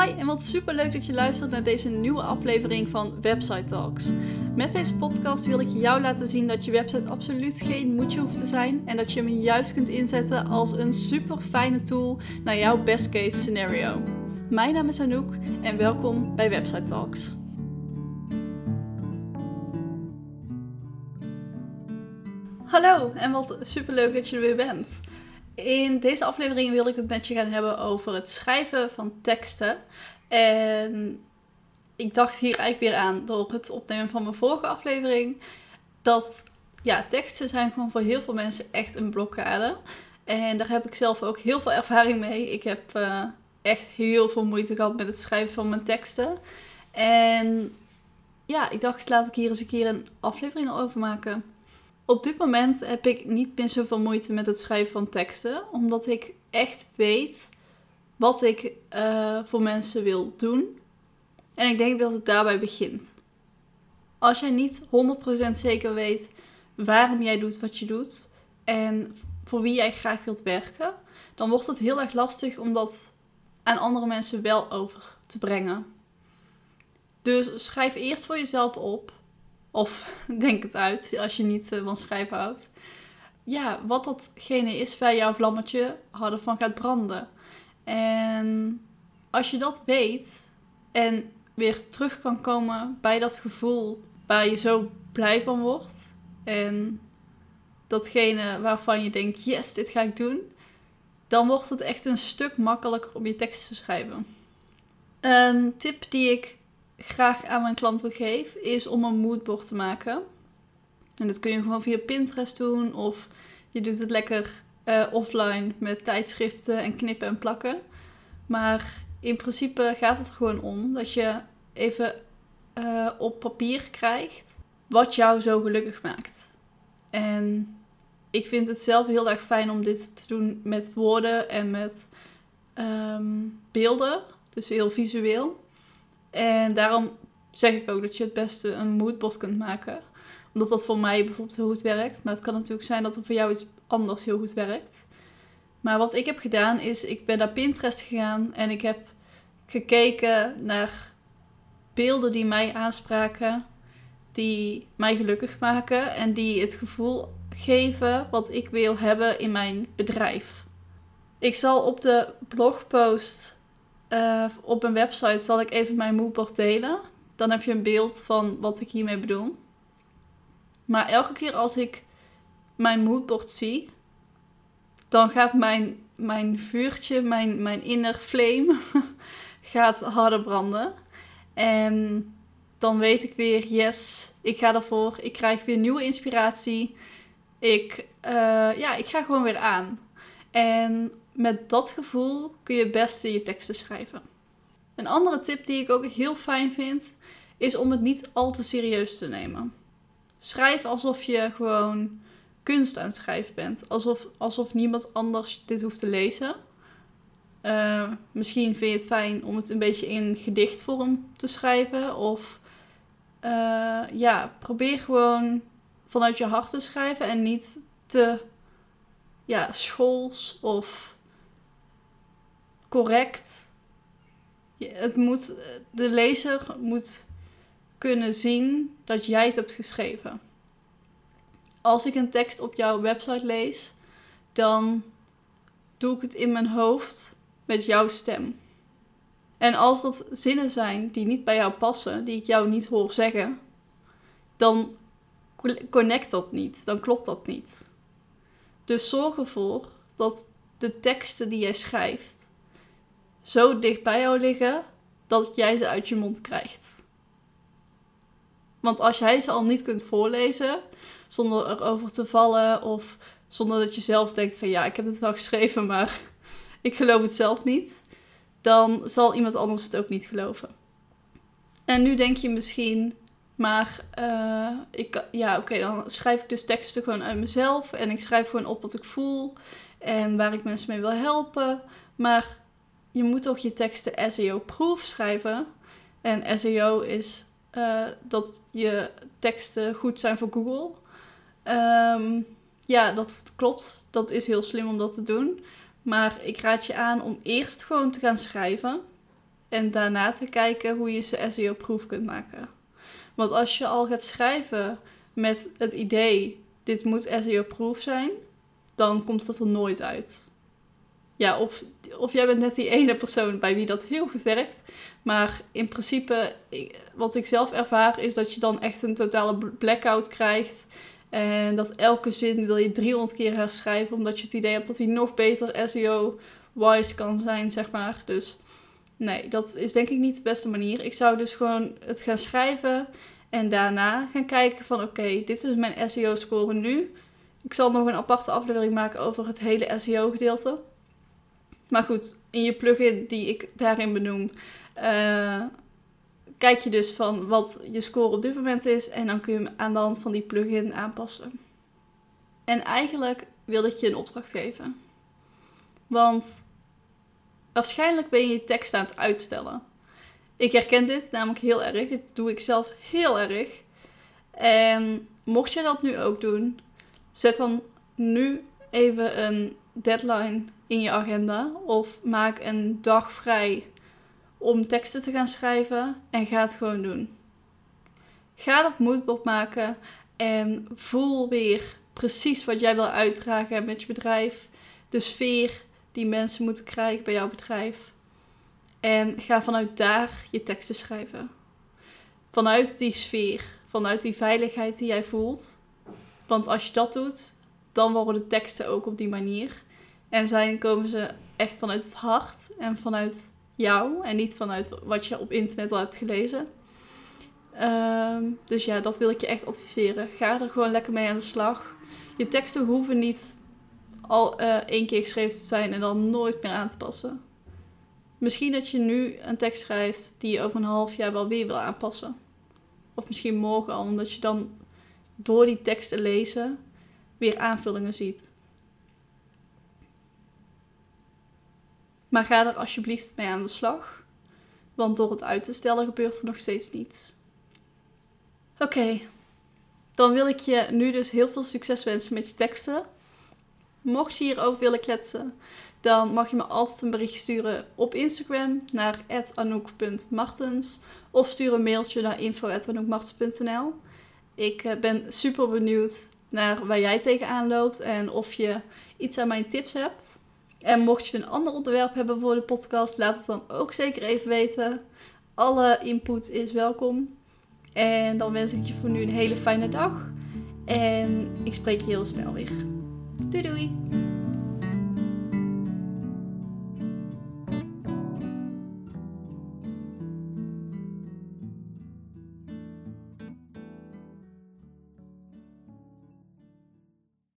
Hi en wat super leuk dat je luistert naar deze nieuwe aflevering van Website Talks. Met deze podcast wil ik jou laten zien dat je website absoluut geen moedje hoeft te zijn en dat je hem juist kunt inzetten als een super fijne tool naar jouw best case scenario. Mijn naam is Anouk en welkom bij Website Talks. Hallo en wat super leuk dat je er weer bent. In deze aflevering wil ik het met je gaan hebben over het schrijven van teksten. En ik dacht hier eigenlijk weer aan door het opnemen van mijn vorige aflevering. Dat ja, teksten zijn gewoon voor heel veel mensen echt een blokkade. En daar heb ik zelf ook heel veel ervaring mee. Ik heb uh, echt heel veel moeite gehad met het schrijven van mijn teksten. En ja, ik dacht, laat ik hier eens een keer een aflevering over maken. Op dit moment heb ik niet meer zoveel moeite met het schrijven van teksten, omdat ik echt weet wat ik uh, voor mensen wil doen. En ik denk dat het daarbij begint. Als jij niet 100% zeker weet waarom jij doet wat je doet en voor wie jij graag wilt werken, dan wordt het heel erg lastig om dat aan andere mensen wel over te brengen. Dus schrijf eerst voor jezelf op of denk het uit als je niet uh, van schrijven houdt. Ja, wat datgene is waar jouw vlammetje harder van gaat branden. En als je dat weet en weer terug kan komen bij dat gevoel waar je zo blij van wordt. En datgene waarvan je denkt, yes, dit ga ik doen. Dan wordt het echt een stuk makkelijker om je tekst te schrijven. Een tip die ik graag aan mijn klanten geef, is om een moodboard te maken. En dat kun je gewoon via Pinterest doen of je doet het lekker uh, offline met tijdschriften en knippen en plakken. Maar in principe gaat het er gewoon om dat je even uh, op papier krijgt wat jou zo gelukkig maakt. En ik vind het zelf heel erg fijn om dit te doen met woorden en met um, beelden. Dus heel visueel. En daarom zeg ik ook dat je het beste een moodboard kunt maken. Omdat dat voor mij bijvoorbeeld heel goed werkt. Maar het kan natuurlijk zijn dat er voor jou iets anders heel goed werkt. Maar wat ik heb gedaan is, ik ben naar Pinterest gegaan en ik heb gekeken naar beelden die mij aanspraken, die mij gelukkig maken en die het gevoel geven wat ik wil hebben in mijn bedrijf. Ik zal op de blogpost uh, op een website zal ik even mijn moodboard delen. Dan heb je een beeld van wat ik hiermee bedoel. Maar elke keer als ik mijn moodboard zie, dan gaat mijn, mijn vuurtje, mijn, mijn inner flame, gaat harder branden. En dan weet ik weer, yes, ik ga ervoor. Ik krijg weer nieuwe inspiratie. Ik, uh, ja, ik ga gewoon weer aan. En met dat gevoel kun je het beste je teksten schrijven. Een andere tip die ik ook heel fijn vind, is om het niet al te serieus te nemen. Schrijf alsof je gewoon kunst aan het schrijven bent. Alsof, alsof niemand anders dit hoeft te lezen. Uh, misschien vind je het fijn om het een beetje in gedichtvorm te schrijven. Of uh, ja, probeer gewoon vanuit je hart te schrijven en niet te ja, schools of correct. Het moet, de lezer moet kunnen zien dat jij het hebt geschreven. Als ik een tekst op jouw website lees, dan doe ik het in mijn hoofd met jouw stem. En als dat zinnen zijn die niet bij jou passen, die ik jou niet hoor zeggen, dan connect dat niet, dan klopt dat niet. Dus zorg ervoor dat de teksten die jij schrijft zo dicht bij jou liggen dat jij ze uit je mond krijgt. Want als jij ze al niet kunt voorlezen zonder erover te vallen of zonder dat je zelf denkt van ja, ik heb het wel geschreven, maar ik geloof het zelf niet, dan zal iemand anders het ook niet geloven. En nu denk je misschien, maar uh, ik, ja, oké, dan schrijf ik dus teksten gewoon uit mezelf en ik schrijf gewoon op wat ik voel en waar ik mensen mee wil helpen. Maar je moet toch je teksten SEO-proof schrijven. En SEO is uh, dat je teksten goed zijn voor Google. Um, ja, dat klopt. Dat is heel slim om dat te doen. Maar ik raad je aan om eerst gewoon te gaan schrijven. En daarna te kijken hoe je ze SEO-proof kunt maken. Want als je al gaat schrijven met het idee, dit moet SEO-proof zijn, dan komt dat er nooit uit. Ja, of, of jij bent net die ene persoon bij wie dat heel goed werkt. Maar in principe, wat ik zelf ervaar, is dat je dan echt een totale blackout krijgt. En dat elke zin wil je 300 keer herschrijven, omdat je het idee hebt dat hij nog beter SEO-wise kan zijn, zeg maar. Dus nee, dat is denk ik niet de beste manier. Ik zou dus gewoon het gaan schrijven en daarna gaan kijken van oké, dit is mijn SEO-score nu. Ik zal nog een aparte aflevering maken over het hele SEO-gedeelte. Maar goed, in je plugin die ik daarin benoem, uh, kijk je dus van wat je score op dit moment is en dan kun je hem aan de hand van die plugin aanpassen. En eigenlijk wil ik je een opdracht geven. Want waarschijnlijk ben je je tekst aan het uitstellen. Ik herken dit namelijk heel erg. Dit doe ik zelf heel erg. En mocht je dat nu ook doen, zet dan nu even een deadline in je agenda of maak een dag vrij om teksten te gaan schrijven en ga het gewoon doen. Ga dat moodboard maken en voel weer precies wat jij wil uitdragen met je bedrijf. De sfeer die mensen moeten krijgen bij jouw bedrijf. En ga vanuit daar je teksten schrijven. Vanuit die sfeer, vanuit die veiligheid die jij voelt. Want als je dat doet, dan worden de teksten ook op die manier. En zijn komen ze echt vanuit het hart en vanuit jou en niet vanuit wat je op internet al hebt gelezen. Ehm, dus ja, dat wil ik je echt adviseren. Ga er gewoon lekker mee aan de slag. Je teksten hoeven niet al uh, één keer geschreven te zijn en dan nooit meer aan te passen. Misschien dat je nu een tekst schrijft die je over een half jaar wel weer wil aanpassen. Of misschien morgen al, omdat je dan door die tekst te lezen weer aanvullingen ziet. Maar ga er alsjeblieft mee aan de slag. Want door het uit te stellen gebeurt er nog steeds niets. Oké, dan wil ik je nu dus heel veel succes wensen met je teksten. Mocht je hierover willen kletsen, dan mag je me altijd een bericht sturen op Instagram naar anouk.martens of stuur een mailtje naar info.anoukmartens.nl. Ik eh, ben super benieuwd naar waar jij tegenaan loopt en of je iets aan mijn tips hebt. En mocht je een ander onderwerp hebben voor de podcast, laat het dan ook zeker even weten. Alle input is welkom. En dan wens ik je voor nu een hele fijne dag. En ik spreek je heel snel weer. Doei doei!